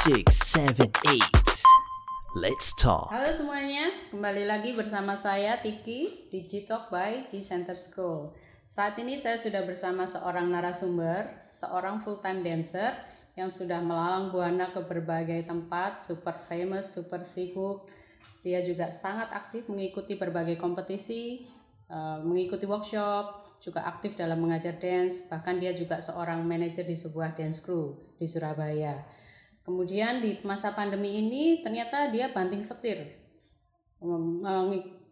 six, seven, eight. Let's talk. Halo semuanya, kembali lagi bersama saya Tiki di G-Talk by G Center School. Saat ini saya sudah bersama seorang narasumber, seorang full-time dancer yang sudah melalang buana ke berbagai tempat, super famous, super sibuk. Dia juga sangat aktif mengikuti berbagai kompetisi, eh, mengikuti workshop, juga aktif dalam mengajar dance, bahkan dia juga seorang manajer di sebuah dance crew di Surabaya. Kemudian di masa pandemi ini ternyata dia banting setir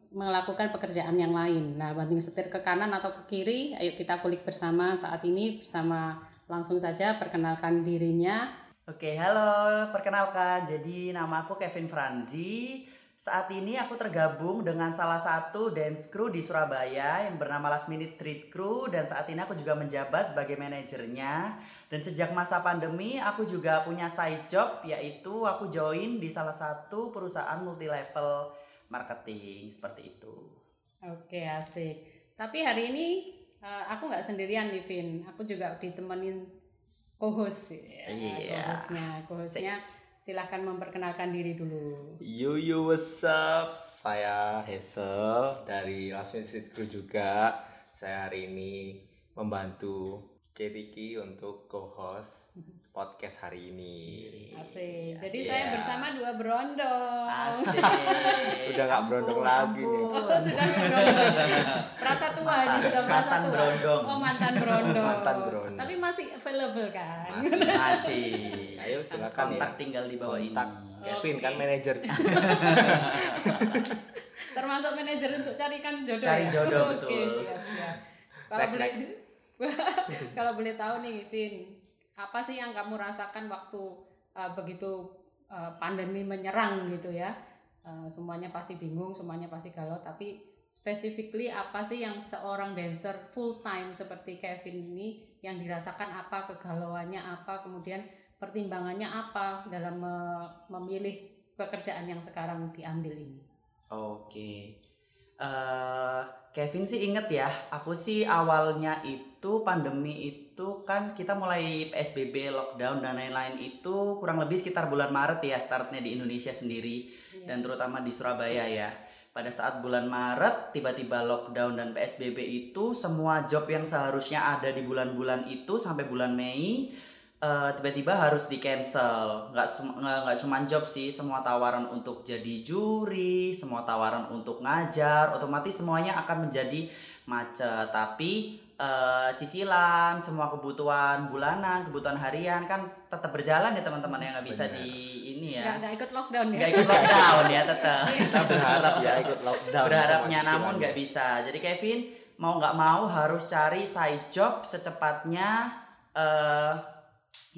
melakukan pekerjaan yang lain. Nah, banting setir ke kanan atau ke kiri, ayo kita kulik bersama saat ini bersama langsung saja perkenalkan dirinya. Oke, halo, perkenalkan. Jadi nama aku Kevin Franzi. Saat ini aku tergabung dengan salah satu dance crew di Surabaya yang bernama Last Minute Street Crew dan saat ini aku juga menjabat sebagai manajernya. Dan sejak masa pandemi aku juga punya side job yaitu aku join di salah satu perusahaan multi level marketing seperti itu. Oke, asik. Tapi hari ini eh, aku nggak sendirian nih, Vin. Aku juga ditemenin co-host ya. Co-hostnya, co-hostnya silahkan memperkenalkan diri dulu. Yo yo what's up? Saya Hazel dari Last Minute Street Crew juga. Saya hari ini membantu Cetiki untuk co-host podcast hari ini. Asik. Jadi saya bersama dua berondong. Asik. Udah nggak berondong lagi nih. Oh, sudah berondong. Merasa tua ini sudah merasa mantan tua. berondong. Oh, mantan berondong. Mantan berondong. Tapi masih available kan? Masih. Masih. Ayo silakan Kontak ya. tinggal di bawah ini. Kontak Kevin kan manajer. Termasuk manajer untuk carikan jodoh. Cari ya? jodoh, Oke, betul. siap, siap. Kalau boleh kalau boleh tahu nih, Vin, apa sih yang kamu rasakan waktu uh, begitu uh, pandemi menyerang gitu ya? Uh, semuanya pasti bingung, semuanya pasti galau, tapi specifically apa sih yang seorang dancer full time seperti Kevin ini yang dirasakan apa kegalauannya apa kemudian pertimbangannya apa dalam me- memilih pekerjaan yang sekarang diambil ini Oke. eh Kevin sih inget ya, aku sih awalnya itu pandemi itu kan kita mulai PSBB, lockdown dan lain-lain itu kurang lebih sekitar bulan Maret ya startnya di Indonesia sendiri dan terutama di Surabaya ya. Pada saat bulan Maret tiba-tiba lockdown dan PSBB itu semua job yang seharusnya ada di bulan-bulan itu sampai bulan Mei eh, tiba-tiba harus di cancel nggak nggak nggak cuman job sih semua tawaran untuk jadi juri semua tawaran untuk ngajar otomatis semuanya akan menjadi macet. Tapi eh, cicilan semua kebutuhan bulanan kebutuhan harian kan tetap berjalan ya teman-teman yang nggak bisa di ini ya. Nggak ikut lockdown ya. Nggak ikut lockdown ya tetap. Kita berharap ya ikut lockdown. berharapnya namun nggak bisa. Jadi Kevin mau nggak mau harus cari side job secepatnya eh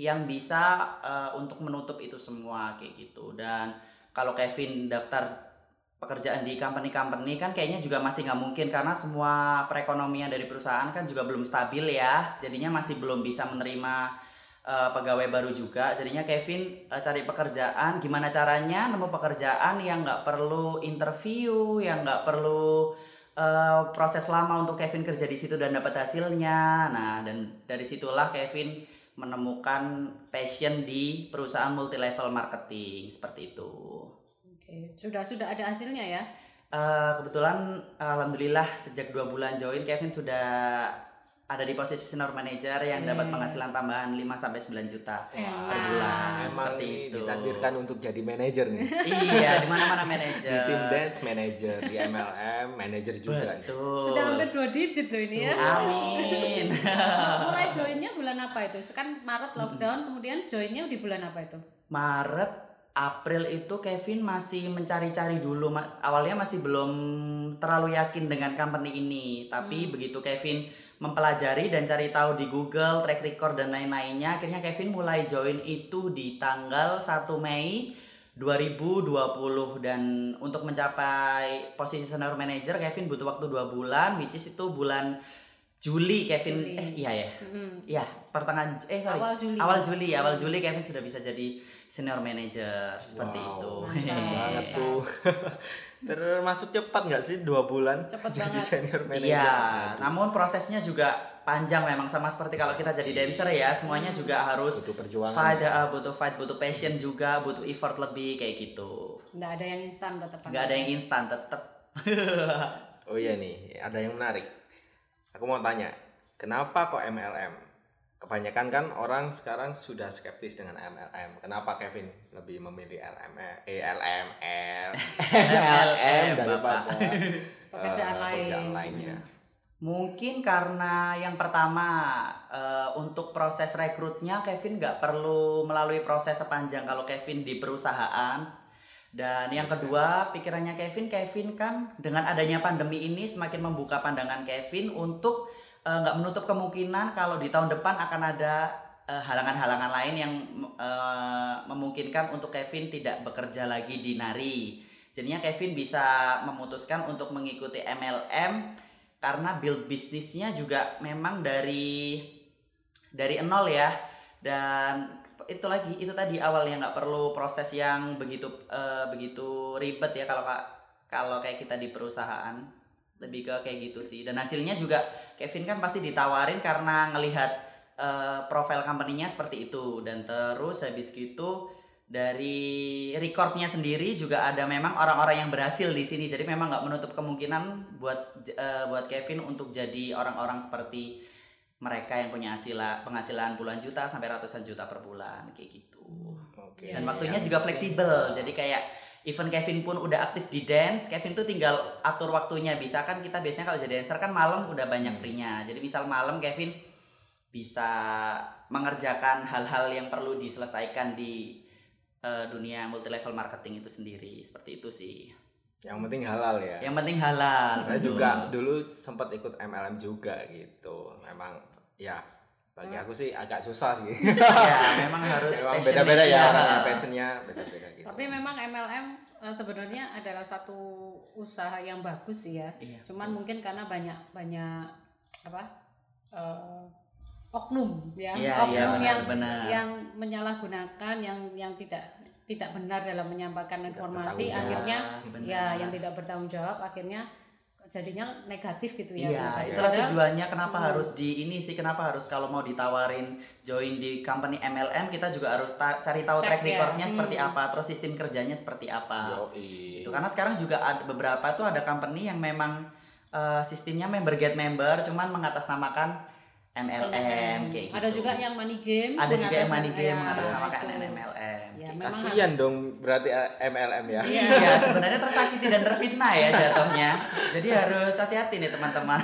yang bisa eh, untuk menutup itu semua kayak gitu. Dan kalau Kevin daftar pekerjaan di company-company kan kayaknya juga masih nggak mungkin karena semua perekonomian dari perusahaan kan juga belum stabil ya. Jadinya masih belum bisa menerima eh, pegawai baru juga. Jadinya Kevin eh, cari pekerjaan gimana caranya nemu pekerjaan yang nggak perlu interview yang nggak perlu eh, proses lama untuk Kevin kerja di situ dan dapat hasilnya. Nah dan dari situlah Kevin menemukan passion di perusahaan multi level marketing seperti itu Oke, sudah sudah ada hasilnya ya. Eh, kebetulan alhamdulillah sejak dua bulan join Kevin sudah ada di posisi senior manager yang dapat penghasilan tambahan 5 sampai 9 juta per bulan Memang seperti itu. ditakdirkan untuk jadi manajer nih. iya, di mana-mana Di manajer. tim dance manager, di MLM manajer juga. Betul. Sudah hampir dua digit loh ini ya. Amin. Mulai joinnya bulan apa itu? Kan Maret lockdown, kemudian joinnya di bulan apa itu? Maret April itu Kevin masih mencari-cari dulu awalnya masih belum terlalu yakin dengan company ini. Tapi begitu Kevin mempelajari dan cari tahu di Google track record dan lain-lainnya akhirnya Kevin mulai join itu di tanggal 1 Mei 2020 dan untuk mencapai posisi senior manager Kevin butuh waktu dua bulan which is itu bulan Juli Kevin eh iya ya. Iya pertengahan eh sorry. Awal Juli. awal Juli awal Juli Kevin sudah bisa jadi senior manager seperti itu. banget tuh. Termasuk cepat nggak sih dua bulan Cepet jadi banget. senior manager? Iya, namun prosesnya juga panjang memang sama seperti kalau kita jadi dancer ya semuanya juga harus Butuh perjuangan. fight uh, butuh fight butuh passion juga butuh effort lebih kayak gitu. Nggak ada yang instan tetap nggak ada yang instan tetep. Oh iya nih, ada yang menarik. Aku mau tanya, kenapa kok MLM? Kebanyakan kan orang sekarang sudah skeptis dengan MLM. Kenapa Kevin lebih memilih LM, eh, LM, daripada Pekerjaan eh, lain. lainnya? Mungkin karena yang pertama eh, untuk proses rekrutnya Kevin nggak perlu melalui proses sepanjang kalau Kevin di perusahaan. Dan yang kedua pikirannya Kevin, Kevin kan dengan adanya pandemi ini semakin membuka pandangan Kevin untuk eh, nggak menutup kemungkinan kalau di tahun depan akan ada eh, halangan-halangan lain yang eh, memungkinkan untuk Kevin tidak bekerja lagi di Nari. Jadinya Kevin bisa memutuskan untuk mengikuti MLM karena build bisnisnya juga memang dari dari nol ya dan itu lagi itu tadi awalnya nggak perlu proses yang begitu eh, begitu ribet ya kalau kalau kayak kita di perusahaan lebih ke kayak gitu sih. Dan hasilnya juga Kevin kan pasti ditawarin karena ngelihat eh, profil company-nya seperti itu. Dan terus habis gitu dari recordnya sendiri juga ada memang orang-orang yang berhasil di sini. Jadi memang nggak menutup kemungkinan buat eh, buat Kevin untuk jadi orang-orang seperti mereka yang punya hasil penghasilan puluhan juta sampai ratusan juta per bulan kayak gitu. Oke. dan waktunya juga fleksibel. Jadi kayak even Kevin pun udah aktif di dance Kevin tuh tinggal atur waktunya bisa kan kita biasanya kalau jadi dancer kan malam udah banyak free-nya jadi misal malam Kevin bisa mengerjakan hal-hal yang perlu diselesaikan di eh, dunia multi level marketing itu sendiri seperti itu sih Yang penting halal ya. yang penting halal Saya betul. juga dulu sempat ikut MLM juga gitu. Memang ya bagi aku sih agak susah sih. ya memang harus Memang beda-beda ya ya. orangnya, passionnya beda-beda gitu. Tapi memang MLM eh, sebenarnya adalah satu usaha yang bagus sih ya. Iya, Cuman mungkin karena banyak banyak apa eh, oknum ya, iya, oknum benar, yang benar. yang menyalahgunakan yang yang tidak tidak benar dalam menyampaikan informasi akhirnya benar. ya yang tidak bertanggung jawab akhirnya jadinya negatif gitu ya. Iya, itulah tujuannya kenapa harus di ini sih kenapa harus kalau mau ditawarin join di company MLM kita juga harus ta- cari tahu Cek track ya. recordnya seperti apa, terus sistem kerjanya seperti apa. Yoi. Itu karena sekarang juga ada beberapa tuh ada company yang memang eh, sistemnya member get member cuman mengatasnamakan MLM kayak gitu. Ada juga yang money game. ada juga yang money game ya, mengatasnamakan. MLM. Ya, kayak memang Kasian dong berarti eh, MLM ya. Iya, sebenarnya tersakiti dan terfitnah ya jatuhnya. Jadi harus hati-hati nih teman-teman.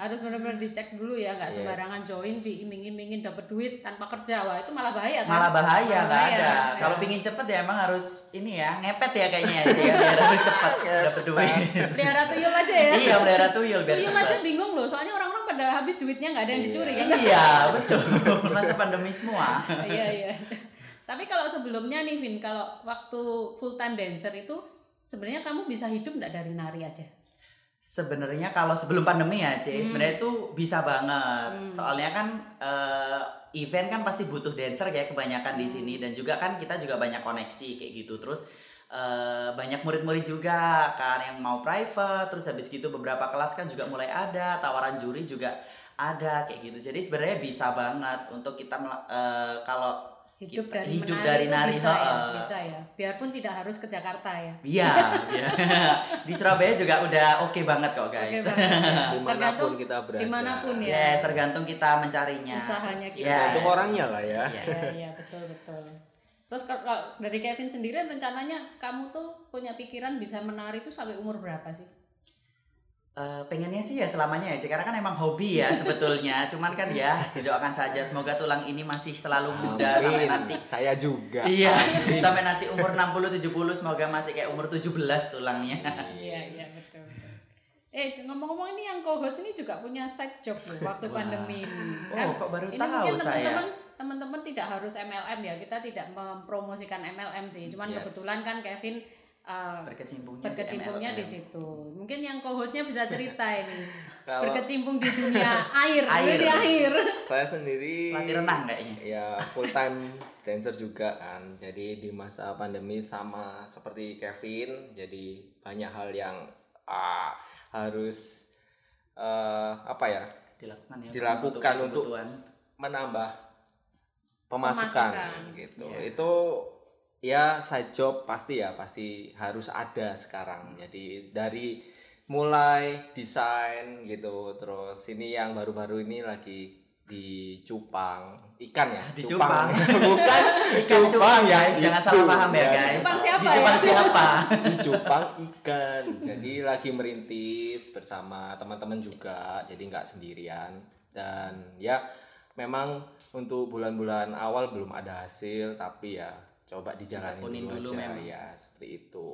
harus benar-benar dicek dulu ya nggak sembarangan join diiming-imingin dapat duit tanpa kerja wah itu malah bahaya kan Malah bahaya nggak ada. Ya. Kalau pingin cepet ya emang harus ini ya ngepet ya kayaknya sih ya biar harus cepet dapet duit. pelihara tuyul aja ya iya pelihara tuyul biar tuyul aja cepet. bingung loh soalnya orang-orang pada habis duitnya nggak ada yang dicuri kan Iya betul. Masa pandemi semua. iya iya tapi kalau sebelumnya nih Vin kalau waktu full time dancer itu sebenarnya kamu bisa hidup nggak dari nari aja Sebenarnya kalau sebelum pandemi ya, C, Hmm. sebenarnya itu bisa banget. Soalnya kan eh, event kan pasti butuh dancer kayak kebanyakan Hmm. di sini dan juga kan kita juga banyak koneksi kayak gitu. Terus eh, banyak murid-murid juga kan yang mau private, terus habis gitu beberapa kelas kan juga mulai ada, tawaran juri juga ada kayak gitu. Jadi sebenarnya bisa banget untuk kita eh, kalau hidup kita- dari hidup menari dari itu nari bisa ya heeh. bisa ya biarpun tidak harus ke Jakarta ya Iya, iya. di Surabaya juga udah oke banget kok guys. Oke banget. Di mana pun Tergantung kita berada. di mana pun ya Yes, tergantung kita mencarinya. Usahanya kita. Yes. Untuk orangnya lah ya. Yes. Iya, iya betul betul. Terus kalau dari Kevin sendiri rencananya kamu tuh punya pikiran bisa menari itu sampai umur berapa sih? Eh, pengennya sih ya selamanya ya, karena kan emang hobi ya sebetulnya. Cuman kan ya didoakan saja semoga tulang ini masih selalu muda sampai Amin. nanti. Saya juga. Iya, sampai nanti umur 60 70 semoga masih kayak umur 17 tulangnya. Iya iya betul. betul. Eh ngomong-ngomong ini yang co-host ini juga punya side job loh waktu pandemi ini. Oh, kok baru ini tahu mungkin saya. teman-teman teman-teman tidak harus MLM ya kita tidak mempromosikan MLM sih. Cuman Yes. kebetulan kan Kevin uh, Berkecimpungnya di berkecimpungnya di situ. Mungkin yang co-hostnya bisa cerita ini. Kalau- Berkecimpung di dunia air, Air. di air. Saya sendiri Pelatih renang kayaknya. ya full time dancer juga kan jadi di masa pandemi sama seperti Kevin jadi banyak hal yang ah, harus eh, apa ya dilakukan ya Dilakukan untuk- kebutuhan. menambah pemasukan, Pemasukan. gitu. Itu ya side job pasti ya pasti harus ada sekarang. Jadi dari mulai desain gitu terus ini yang baru-baru ini lagi di cupang ikan ya? Di cupang. bukan ikan cupang ya. guys. Jangan salah paham ya Ya, guys. Cupang siapa di cupang ya? siapa? Di cupang ikan. Jadi lagi merintis bersama teman-teman juga. Jadi nggak sendirian. Dan ya memang untuk bulan-bulan awal belum ada hasil tapi ya coba dijalani dulu, dulu aja memang. ya seperti itu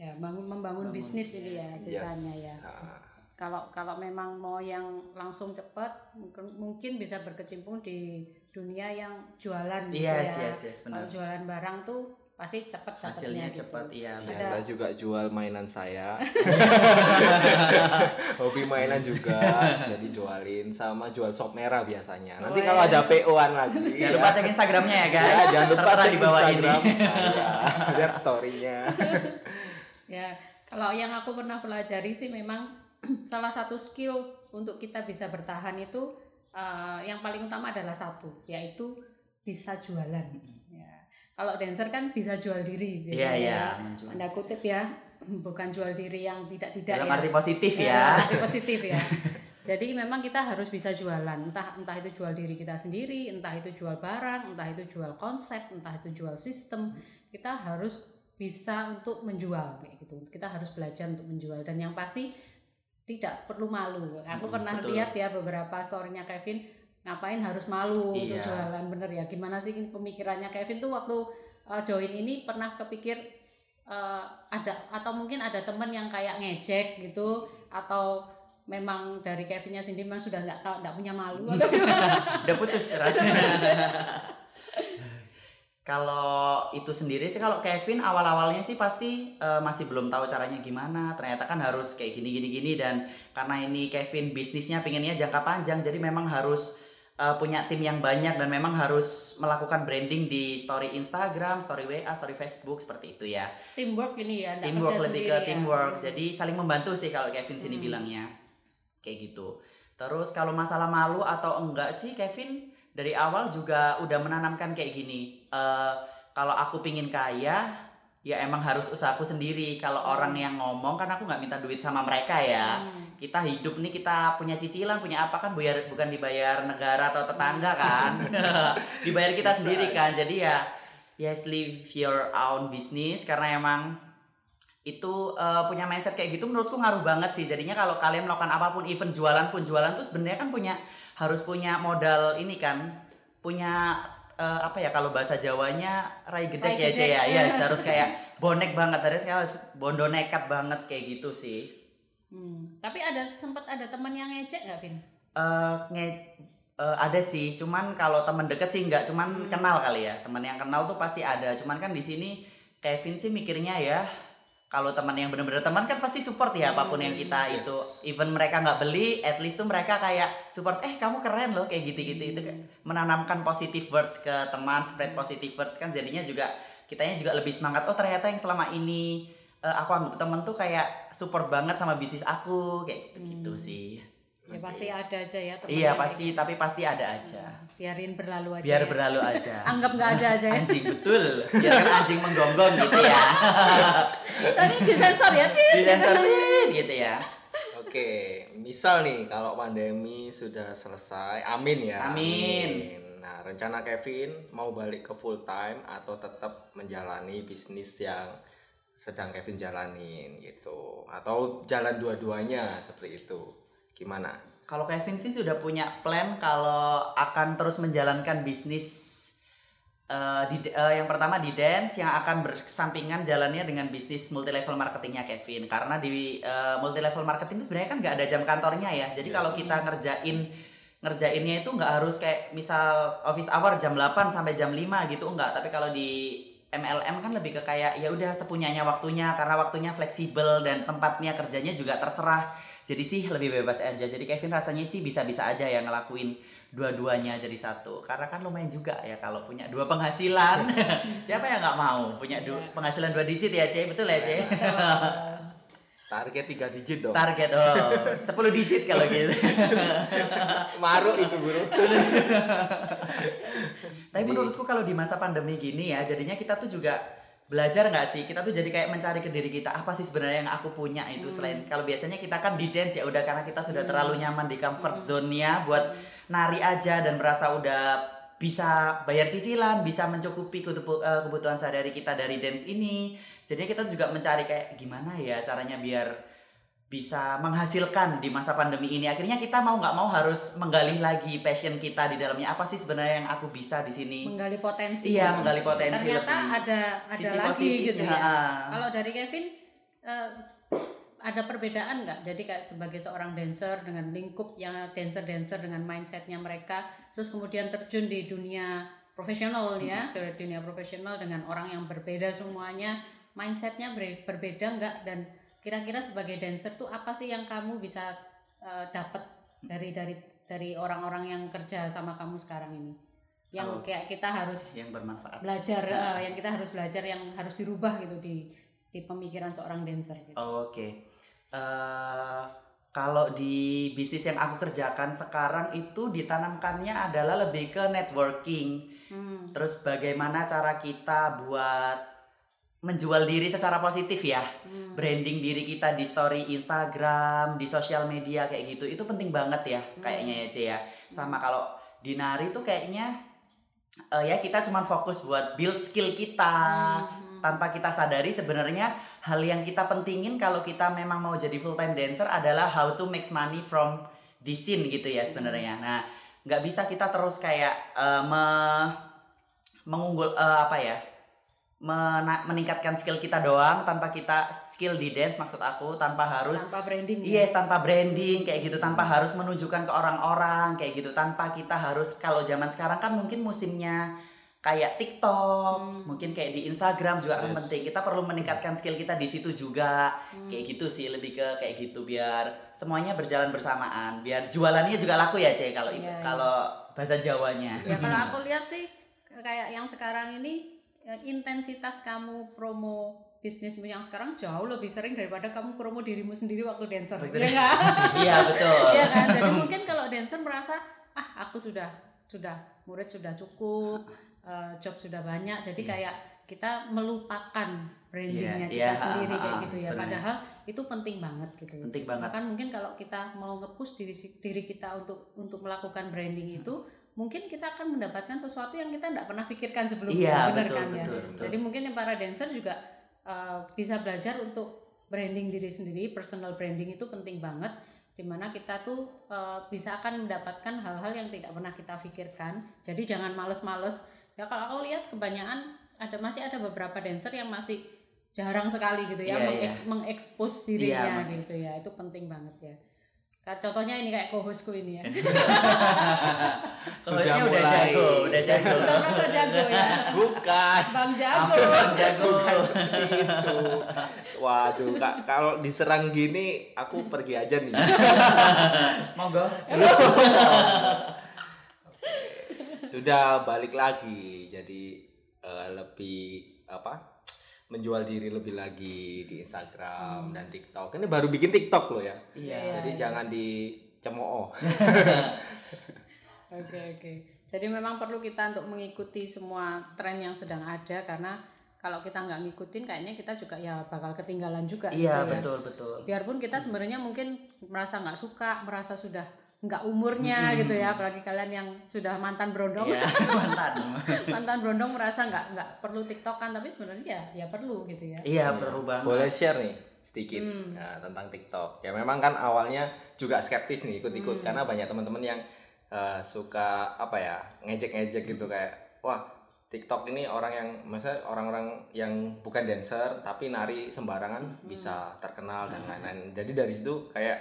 Ya, bangun membangun bisnis ini ya ceritanya ya. yes ah. Kalau kalau memang mau yang langsung cepat mungkin mungkin bisa berkecimpung di dunia yang jualan gitu Yes, ya. yes, yes, benar. Kalau jualan barang tuh pasti cepat dapatnya hasilnya gitu. cepat iya Ya, saya juga jual mainan saya. Hobi mainan juga, jadi jualin sama jual sop merah biasanya. Nanti Oh, kalau iya. ada PO-an lagi, jangan lupa cek instagramnya ya guys ya, jangan lupa cek di bawah ini Instagram saya. Lihat story-nya. Ya, kalau yang aku pernah pelajari sih memang salah satu skill untuk kita bisa bertahan itu eh, yang paling utama adalah satu, yaitu bisa jualan. Kalau dancer kan bisa jual diri, gitu Iya, ya. iya, menjual. Tanda kutip ya, bukan jual diri yang tidak tidak dalam ya. arti positif Ya, ya arti positif ya. Jadi memang kita harus bisa jualan, entah entah itu jual diri kita sendiri, entah itu jual barang, entah itu jual konsep, entah itu jual sistem. Kita harus bisa untuk menjual kayak gitu. Kita harus belajar untuk menjual dan yang pasti tidak perlu malu. Aku pernah betul. lihat ya beberapa storynya Kevin ngapain harus malu? Untuk Iya. jualan bener ya. Gimana sih pemikirannya? Kevin tuh waktu uh, join ini pernah kepikir uh, ada atau mungkin ada temen yang kayak ngejek gitu atau memang dari Kevinnya sendiri memang sudah nggak tahu nggak punya malu atau udah putus rasanya kalau itu sendiri sih kalau Kevin awal-awalnya sih pasti eh, masih belum tahu caranya gimana. Ternyata kan harus kayak gini gini gini dan karena ini Kevin bisnisnya pengennya jangka panjang jadi memang harus eh, punya tim yang banyak dan memang harus melakukan branding di story Instagram, story WA, story Facebook seperti itu ya. Teamwork ini ya teamwork lebih ke ya. teamwork. Jadi saling membantu sih kalau Kevin sini bilangnya. Kayak gitu. Terus kalau masalah malu atau enggak sih Kevin dari awal juga udah menanamkan kayak gini. Eh kalau aku pingin kaya ya emang harus usahaku sendiri. Kalau orang yang ngomong kan aku nggak minta duit sama mereka ya kita hidup nih kita punya cicilan punya apa kan bayar bukan dibayar negara atau tetangga kan. Dibayar kita sendiri kan. Jadi ya yes live your own business. Karena emang itu eh, punya mindset kayak gitu menurutku ngaruh banget sih. Jadinya kalau kalian melakukan apa pun even jualan pun jualan tuh sebenarnya kan punya harus punya modal ini kan. Punya eh, apa ya kalau bahasa Jawanya rai gedek Rai ya gedek. Cie, ya ya harus kayak bonek banget. Harus kayak harus bondo nekat banget kayak gitu sih Hmm. Tapi ada sempat ada teman yang ngejek nggak Vin? eh nge eh, ada sih. Cuman kalau teman deket sih nggak. Cuman kenal kali ya. Teman yang kenal tuh pasti ada. Cuman kan di sini Kevin sih mikirnya ya kalau teman yang bener-bener teman kan pasti support ya apa pun yang kita itu. Even mereka nggak beli at least tuh mereka kayak support eh kamu keren loh kayak gitu-gitu. Itu kayak menanamkan positive words ke teman spread positive words kan jadinya juga kitanya juga lebih semangat. Oh ternyata yang selama ini eh, aku anggap temen tuh kayak support banget sama bisnis aku kayak gitu-gitu sih Ya pasti ada aja ya teman. Iya pasti, tapi pasti ada aja. kayak- biarin berlalu aja. Biar ya. berlalu aja. Anggap nggak ada aja ya. Anjing betul. Biar kan anjing menggonggong gitu ya. Tadi disensor ya. Dit. Di sensor gitu ya. Oke, misal nih kalau pandemi sudah selesai, amin ya. Amin. Nah, rencana Kevin mau balik ke full time atau tetap menjalani bisnis yang sedang Kevin jalanin gitu, atau jalan dua-duanya seperti itu. Gimana? Kalau Kevin sih sudah punya plan kalau akan terus menjalankan bisnis eh, di eh, yang pertama di dance yang akan bersampingan jalannya dengan bisnis multi level marketingnya Kevin. Karena di eh, multi level marketing itu sebenarnya kan nggak ada jam kantornya ya. Jadi kalau kita ngerjain ngerjainnya itu nggak harus kayak misal office hour jam 8 sampai jam 5 gitu enggak tapi kalau di MLM kan lebih ke kayak ya udah sepunyanya waktunya karena waktunya fleksibel dan tempatnya kerjanya juga terserah. Jadi sih lebih bebas aja. Jadi Kevin rasanya sih bisa-bisa aja ya ngelakuin dua-duanya jadi satu. Karena kan lumayan juga ya kalau punya dua penghasilan. Siapa yang nggak mau punya dua penghasilan dua digit ya C betul ya C target tiga digit dong. Target oh. 10 digit kalau gitu. maruk itu bro Tapi menurutku kalau di masa pandemi gini ya, jadinya kita tuh juga belajar nggak sih? Kita tuh jadi kayak mencari ke diri kita apa sih sebenarnya yang aku punya itu selain kalau biasanya kita kan di dance ya udah karena kita sudah terlalu nyaman di comfort zone-nya buat nari aja dan merasa udah bisa bayar cicilan, bisa mencukupi eh, kebutuhan sehari-hari kita dari dance ini. Jadinya kita juga mencari kayak gimana ya caranya biar bisa menghasilkan di masa pandemi ini. Akhirnya kita mau nggak mau harus menggali lagi passion kita di dalamnya. Apa sih sebenarnya yang aku bisa di sini? menggali potensi Iya, menggali potensi ternyata lebih. ada ada Sisi lagi gitu ya kalau dari Kevin eh, ada perbedaan nggak jadi kayak sebagai seorang dancer dengan lingkup yang dancer dancer dengan mindsetnya mereka terus kemudian terjun di dunia profesional ya dari dunia profesional dengan orang yang berbeda semuanya mindsetnya ber- berbeda nggak dan kira-kira sebagai dancer tuh apa sih yang kamu bisa eh, dapat dari dari dari orang-orang yang kerja sama kamu sekarang ini yang Oh. kayak kita harus yang bermanfaat. belajar eh, yang kita harus belajar yang harus dirubah gitu di di pemikiran seorang dancer gitu. Oke. Eh, kalau di bisnis yang aku kerjakan sekarang itu ditanamkannya adalah lebih ke networking. Terus bagaimana cara kita buat menjual diri secara positif ya. Branding diri kita di story Instagram, di sosial media kayak gitu. Itu penting banget ya kayaknya ya, Ce ya. Sama kalau di nari tuh kayaknya eh, ya kita cuman fokus buat build skill kita tanpa kita sadari sebenarnya hal yang kita pentingin kalau kita memang mau jadi full time dancer adalah how to make money from the scene gitu ya sebenarnya nah nggak bisa kita terus kayak eh, me- mengunggul eh, apa ya mena- meningkatkan skill kita doang tanpa kita skill di dance maksud aku tanpa harus tanpa branding ya. Yes, tanpa branding kayak gitu, tanpa harus menunjukkan ke orang-orang kayak gitu, tanpa kita harus kalau zaman sekarang kan mungkin musimnya kayak TikTok, mungkin kayak di Instagram juga kan penting. Kita perlu meningkatkan skill kita di situ juga. Kayak gitu sih, lebih ke kayak gitu biar semuanya berjalan bersamaan, biar jualannya juga laku ya, Cek, kalau itu. Iya, iya. Kalau bahasa Jawanya. ya kalau aku lihat sih kayak yang sekarang ini intensitas kamu promo bisnismu yang sekarang jauh lebih sering daripada kamu promo dirimu sendiri waktu dancer. Ya nggak? Iya, betul. Iya kan? Jadi mungkin kalau dancer merasa ah aku sudah sudah murid sudah cukup eh, job sudah banyak. Jadi kayak kita melupakan brandingnya Iya, kita iya, sendiri ah, kayak ah, gitu ya. sebenarnya. padahal itu penting banget gitu. Penting banget. bahkan mungkin kalau kita mau nge-push diri diri kita untuk untuk melakukan branding itu mungkin kita akan mendapatkan sesuatu yang kita tidak pernah pikirkan sebelumnya Iya, benar betul, kan ya? betul, betul. jadi mungkin yang para dancer juga uh, bisa belajar untuk branding diri sendiri personal branding itu penting banget di mana kita tuh uh, bisa akan mendapatkan hal-hal yang tidak pernah kita pikirkan. Jadi jangan males-males. Ya kalau aku lihat kebanyakan ada masih ada beberapa dancer yang masih jarang sekali gitu ya Iya, menge- iya. mengekspos Iya, dirinya meng- gitu ya. Itu penting banget ya contohnya ini kayak co-hostku ini ya. Soalnya udah mulai. jago, udah jago. udah merasa jago ya. Bukan. Bang jago. Bang jago. bukan seperti itu. Waduh kak kalau diserang gini aku pergi aja nih. Monggo. sudah balik lagi. Jadi eh, lebih apa menjual diri lebih lagi di Instagram dan TikTok ini baru bikin TikTok loh ya Iya. jadi jangan dicemooh Oke oke. Jadi memang perlu kita untuk mengikuti semua tren yang sedang ada karena kalau kita nggak ngikutin kayaknya kita juga ya bakal ketinggalan juga Iya, gitu ya. betul, betul. Biarpun kita sebenarnya mungkin merasa nggak suka, merasa sudah nggak umurnya gitu ya, apalagi kalian yang sudah mantan brondong. Iya, mantan. mantan brondong merasa nggak nggak perlu tiktokan tapi sebenarnya ya ya perlu gitu ya. Iya, perlu banget. boleh share nih sedikit nah, tentang TikTok. Ya memang kan awalnya juga skeptis nih ikut-ikut. Karena banyak teman-teman yang eh, suka apa ya ngejek-ngejek gitu kayak wah TikTok ini orang yang masa orang-orang yang bukan dancer tapi nari sembarangan bisa terkenal dan lain-lain. Jadi dari situ kayak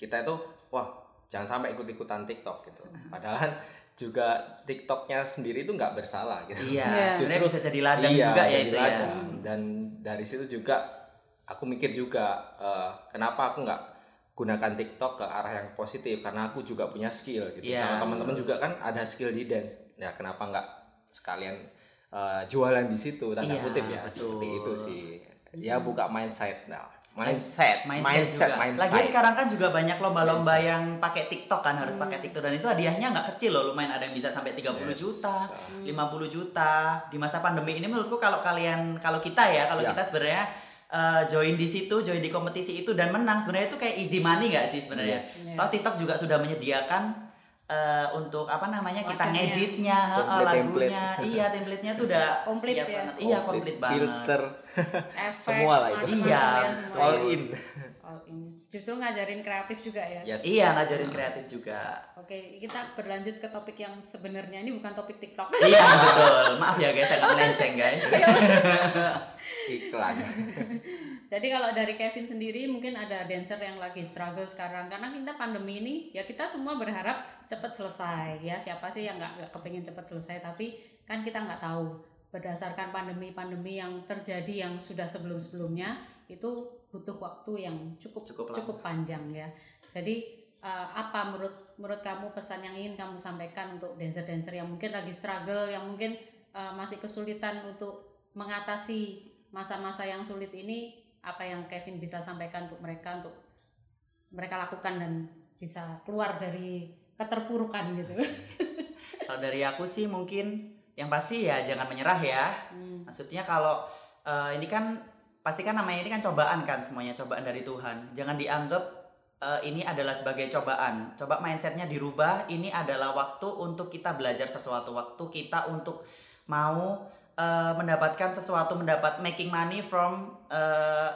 kita itu wah jangan sampai ikut-ikutan TikTok gitu. Padahal juga TikToknya sendiri itu nggak bersalah gitu. Iya, Iya. sebenarnya bisa jadi ladang Iya, juga ya itu ya. dan dari situ juga aku mikir juga eh, kenapa aku nggak gunakan TikTok ke arah yang positif? Karena aku juga punya skill gitu. Iya, sama teman-teman juga kan ada skill di dance. Ya kenapa nggak sekalian eh, jualan di situ? Tanda Iya, kutip ya. betul. seperti itu sih. Ya buka mindset nah mindset mindset juga. mindset, Lagian sekarang kan juga banyak lomba-lomba yang pakai TikTok kan harus pakai TikTok dan itu hadiahnya nggak kecil loh lumayan ada yang bisa sampai 30 Yes. juta, 50 juta di masa pandemi ini menurutku kalau kalian kalau kita ya kalau Ya. kita sebenarnya eh, join di situ, join di kompetisi itu dan menang sebenarnya itu kayak easy money nggak sih sebenarnya? Yes. Toh TikTok juga sudah menyediakan eh, untuk apa namanya kita Wadahnya. ngeditnya, heeh, Template-template. lagunya, iya template-nya tuh udah Komplit siap ya. banget. Iya komplit banget. filter semua lah itu Iya, ya semua. all in All in. Justru ngajarin kreatif juga ya. yes Iya ngajarin kreatif juga. Oke, kita berlanjut ke topik yang sebenarnya ini bukan topik TikTok. iya betul. Maaf ya guys, agak melenceng guys. iklan Jadi kalau dari Kevin sendiri mungkin ada dancer yang lagi struggle sekarang. Karena kita pandemi ini ya kita semua berharap cepat selesai. Ya siapa sih yang nggak kepingin cepat selesai? Tapi kan kita nggak tahu. Berdasarkan pandemi-pandemi yang terjadi yang sudah sebelum-sebelumnya itu butuh waktu yang cukup Cukup cukup, panjang ya. Jadi eh, apa menurut menurut kamu pesan yang ingin kamu sampaikan untuk dancer-dancer yang mungkin lagi struggle yang mungkin eh, masih kesulitan untuk mengatasi masa-masa yang sulit ini apa yang Kevin bisa sampaikan untuk mereka untuk mereka lakukan dan bisa keluar dari keterpurukan gitu. Kalau dari aku sih mungkin yang pasti ya jangan menyerah ya. Maksudnya kalau eh, ini kan pasti kan namanya ini kan cobaan kan semuanya cobaan dari Tuhan. Jangan dianggap eh, ini adalah sebagai cobaan. Coba mindsetnya dirubah. Ini adalah waktu untuk kita belajar sesuatu. Waktu kita untuk mau eh, mendapatkan sesuatu, mendapat making money from eh,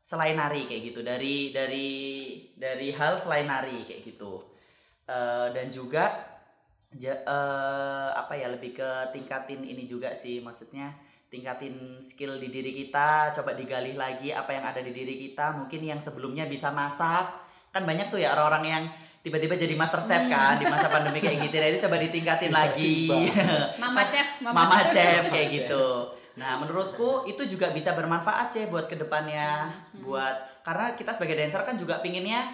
selain nari kayak gitu. Dari dari dari hal selain nari kayak gitu. Eh, dan juga ja- eh, apa ya lebih ke tingkatin ini juga sih maksudnya tingkatin skill di diri kita coba digali lagi apa yang ada di diri kita. Mungkin yang sebelumnya bisa masak. Kan banyak tuh ya orang-orang yang tiba-tiba jadi master chef kan di masa pandemi kayak gitu. Nah itu coba ditingkatin lagi. Mama chef, mama, mama chef. chef kayak gitu nah menurutku itu juga bisa bermanfaat sih buat ke depannya buat karena kita sebagai dancer kan juga pinginnya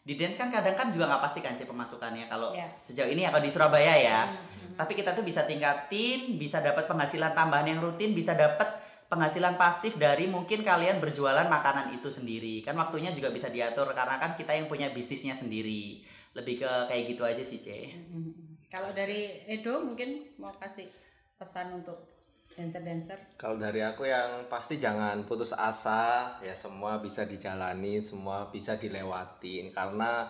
di dance kan kadang kan juga nggak pasti kan Ci pemasukannya kalau Yes. sejauh ini ya kalau di Surabaya ya. Tapi kita tuh bisa tingkatin bisa dapat penghasilan tambahan yang rutin bisa dapat penghasilan pasif dari mungkin kalian berjualan makanan itu sendiri. Kan waktunya juga bisa diatur karena kan kita yang punya bisnisnya sendiri. Lebih ke kayak gitu aja sih C Kalau dari Edo mungkin mau kasih pesan untuk dancer-dancer. Kalau dari aku yang pasti jangan putus asa, ya semua bisa dijalani, semua bisa dilewatin karena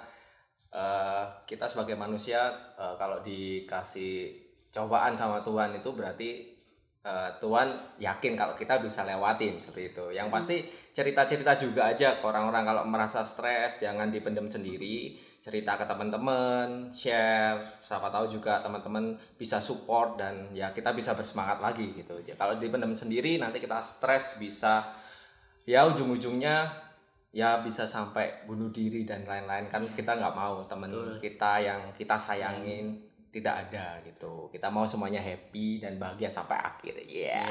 eh, kita sebagai manusia eh, kalau dikasih cobaan sama Tuhan itu berarti eh, Tuhan yakin kalau kita bisa lewatin seperti itu. Yang pasti cerita-cerita juga aja ke orang-orang kalau merasa stres jangan dipendam sendiri, cerita ke teman-teman, share, siapa tahu juga teman-teman bisa support dan ya kita bisa bersemangat lagi gitu. Kalau dipendam sendiri nanti kita stres bisa ya ujung-ujungnya ya bisa sampai bunuh diri dan lain-lain. Kan kita nggak mau temen kita yang kita sayangin tidak ada gitu kita mau semuanya happy dan bahagia sampai akhir ya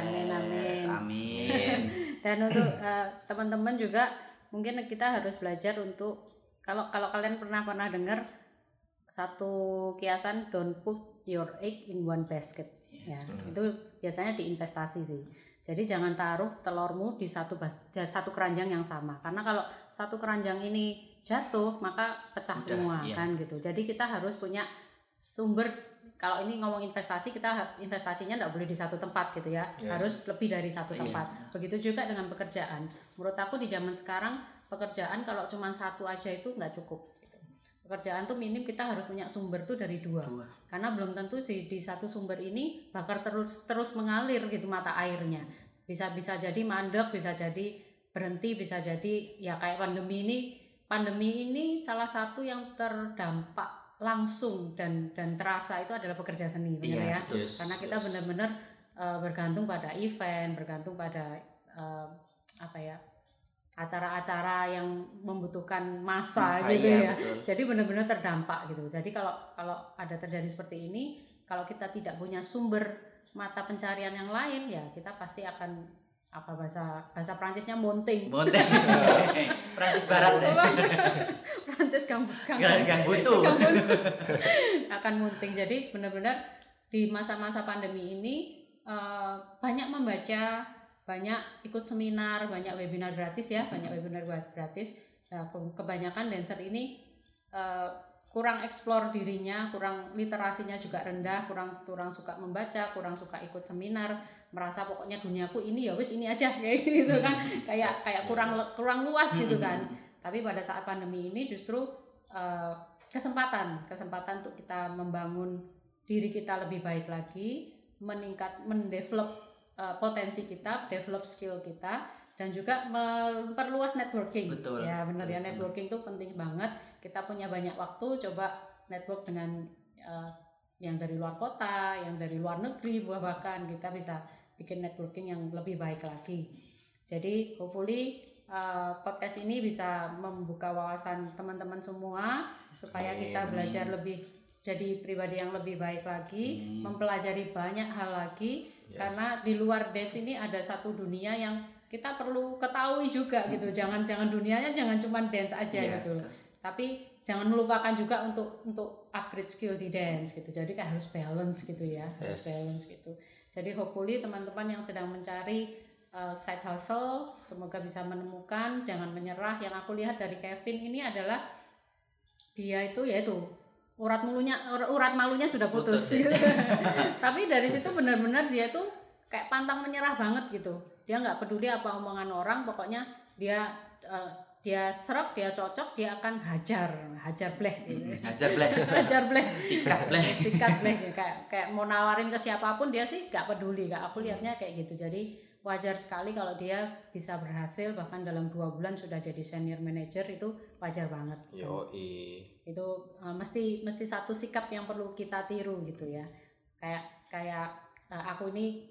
Amin amin. Yes, amin Dan untuk eh, teman-teman juga mungkin kita harus belajar untuk kalau kalau kalian pernah pernah dengar satu kiasan don't put your egg in one basket. Ya, itu biasanya di investasi sih. Jadi jangan taruh telurmu di satu bas, di satu keranjang yang sama. Karena kalau satu keranjang ini jatuh maka pecah semua iya. kan gitu. Jadi kita harus punya sumber kalau ini ngomong investasi kita investasinya nggak boleh di satu tempat gitu ya. Harus lebih dari satu tempat. Begitu juga dengan pekerjaan. Menurut aku di zaman sekarang pekerjaan kalau cuma satu aja itu nggak cukup. Pekerjaan tuh minim kita harus punya sumber tuh dari dua, karena belum tentu di, di satu sumber ini bakal terus terus mengalir gitu mata airnya. Bisa bisa jadi mandek bisa jadi berhenti bisa jadi ya kayak pandemi ini. Pandemi ini salah satu yang terdampak langsung dan dan terasa itu adalah pekerja seni benar Iya, ya. Yes, karena kita benar-benar eh, bergantung pada event bergantung pada eh, apa ya acara-acara yang membutuhkan masa, Massa, gitu iya, ya betul. jadi benar-benar terdampak gitu jadi kalau kalau ada terjadi seperti ini kalau kita tidak punya sumber mata pencarian yang lain ya kita pasti akan apa bahasa bahasa Prancisnya monting Prancis Barat deh. Prancis Gang, gang butuh. Akan munting. Jadi benar-benar di masa-masa pandemi ini eh, banyak membaca banyak ikut seminar, banyak webinar gratis ya, banyak webinar gratis. Nah, ke- kebanyakan dancer ini eh, kurang eksplor dirinya, kurang literasinya juga rendah, kurang kurang suka membaca, kurang suka ikut seminar, merasa pokoknya duniaku ini ya wis ini aja kayak gitu kan, kayak kayak kurang kurang luas gitu kan. Tapi pada saat pandemi ini justru eh, kesempatan, kesempatan untuk kita membangun diri kita lebih baik lagi, meningkat, mendevelop eh, potensi kita, develop skill kita, dan juga memperluas networking. Betul. Ya benar ya networking itu penting banget. Kita punya banyak waktu, coba network dengan eh, yang dari luar kota, yang dari luar negeri, bahkan kita bisa bikin networking yang lebih baik lagi. Jadi hopefully eh, podcast ini bisa membuka wawasan teman-teman semua supaya kita belajar lebih jadi pribadi yang lebih baik lagi, mempelajari banyak hal lagi karena di luar dance ini ada satu dunia yang kita perlu ketahui juga gitu. Jangan jangan dunianya jangan cuma dance aja Iya, gitu. Tapi jangan melupakan juga untuk untuk upgrade skill di dance gitu. Jadi kayak harus balance gitu ya, harus Yes. balance gitu. Jadi hopefully teman-teman yang sedang mencari uh, side hustle semoga bisa menemukan, jangan menyerah. Yang aku lihat dari Kevin ini adalah dia itu yaitu urat mulunya ur- urat malunya sudah putus. Tapi dari situ benar-benar dia tuh kayak pantang menyerah banget gitu. Dia nggak peduli apa omongan orang, pokoknya dia uh, dia serap, dia cocok, dia akan hajar, hajar bleh gitu. Hajar bleh. hajar bleh Sikat bleh. sikat bleh ya. kayak kayak mau nawarin ke siapa pun dia sih gak peduli kak aku lihatnya kayak gitu jadi wajar sekali kalau dia bisa berhasil bahkan dalam dua bulan sudah jadi senior manager itu wajar banget Yoi. itu uh, mesti mesti satu sikap yang perlu kita tiru gitu ya kayak kayak uh, aku ini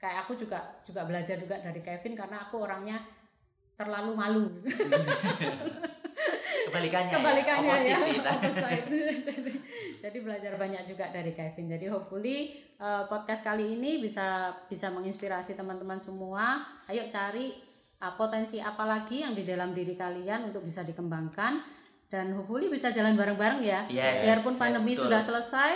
kayak aku juga juga belajar juga dari Kevin karena aku orangnya terlalu malu Kebalikannya. kebalikannya ya. ya. Jadi- jadi belajar banyak juga dari Kevin jadi hopefully uh, podcast kali ini bisa bisa menginspirasi teman-teman semua ayo cari uh, potensi apa lagi yang di dalam diri kalian untuk bisa dikembangkan dan hopefully bisa jalan bareng-bareng ya Yes, biarpun yes, pandemi betul. sudah selesai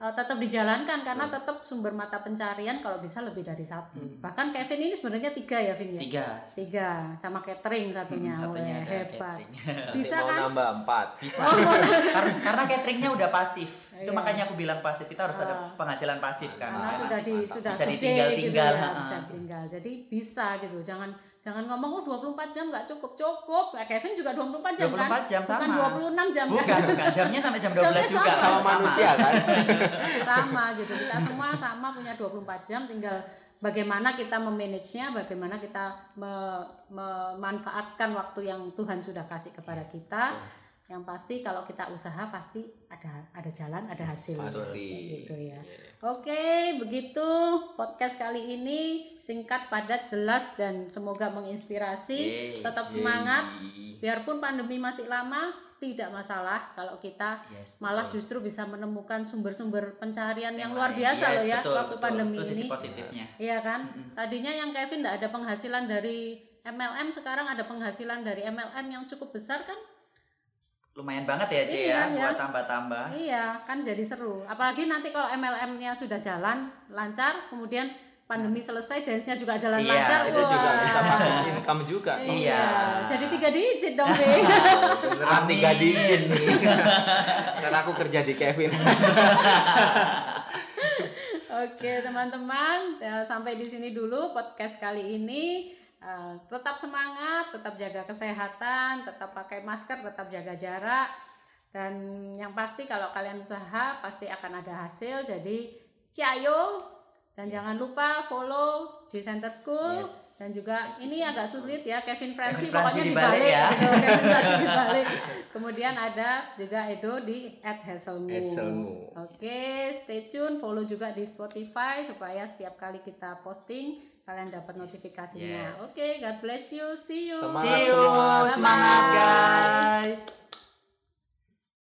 uh, tetap dijalankan karena tetap sumber mata pencarian kalau bisa lebih dari satu bahkan Kevin ini sebenarnya tiga ya Vin ya Hmm. Tiga. tiga sama catering satunya, Hmm, satunya Weh, hebat catering. bisa mau kan nambah empat Bisa. karena, karena cateringnya udah pasif. Itu Iya. makanya aku bilang pasif. Kita harus ada penghasilan pasif kan. karena sudah di sudah Bisa ditinggal-tinggal, gitu ya, bisa tinggal jadi bisa gitu jangan jangan ngomong oh 24 jam nggak cukup. Cukup. Kayak Kevin juga 24 jam 24 kan jam bukan sama. 26 jam Bukan, kan? Bukan. Jamnya sampai jam 12 Jamnya juga. sama. sama manusia kan? Sama gitu. Kita semua sama punya 24 jam. Tinggal bagaimana kita memanagenya bagaimana kita me- memanfaatkan waktu yang Tuhan sudah kasih kepada kita. yang pasti kalau kita usaha pasti ada ada jalan ada hasil. pasti. gitu ya oke begitu podcast kali ini singkat padat jelas dan semoga menginspirasi. Yeay. tetap semangat. Biarpun pandemi masih lama tidak masalah kalau kita Yes, malah justru bisa menemukan sumber-sumber pencarian yang, Yang luar biasa Yes, loh ya betul, waktu betul. pandemi Itu sisi ini. positifnya. Iya kan? Tadinya yang Kevin tidak ada penghasilan dari MLM sekarang ada penghasilan dari MLM yang cukup besar kan Lumayan banget ya, C Iya, ya, ya. buat tambah-tambah. Iya, kan jadi seru. Apalagi nanti kalau MLM-nya sudah jalan lancar, kemudian pandemi selesai, dance-nya juga jalan Iya, lancar. itu juga wah. bisa masuk income juga Iya, jadi tiga digit dong, Be. beneran tiga digit nih karena aku kerja di Kevin Oke, teman-teman, ya, sampai di sini dulu podcast kali ini. Eh, tetap semangat, tetap jaga kesehatan, tetap pakai masker, tetap jaga jarak. Dan yang pasti kalau kalian usaha pasti akan ada hasil. Jadi, ciao dan jangan lupa follow G Center School Yes. dan juga ini agak sulit ya Kevin Francis Kevin pokoknya dibalik, dibalik ya. gitu. Kevin dibalik. Kemudian ada juga Edo di @hazelmu. Hazelmu. Oke, stay tune, follow juga di Spotify supaya setiap kali kita posting kalian dapat notifikasinya. yes. Oke, God bless you. See you. Semangat See you, semua. semangat guys.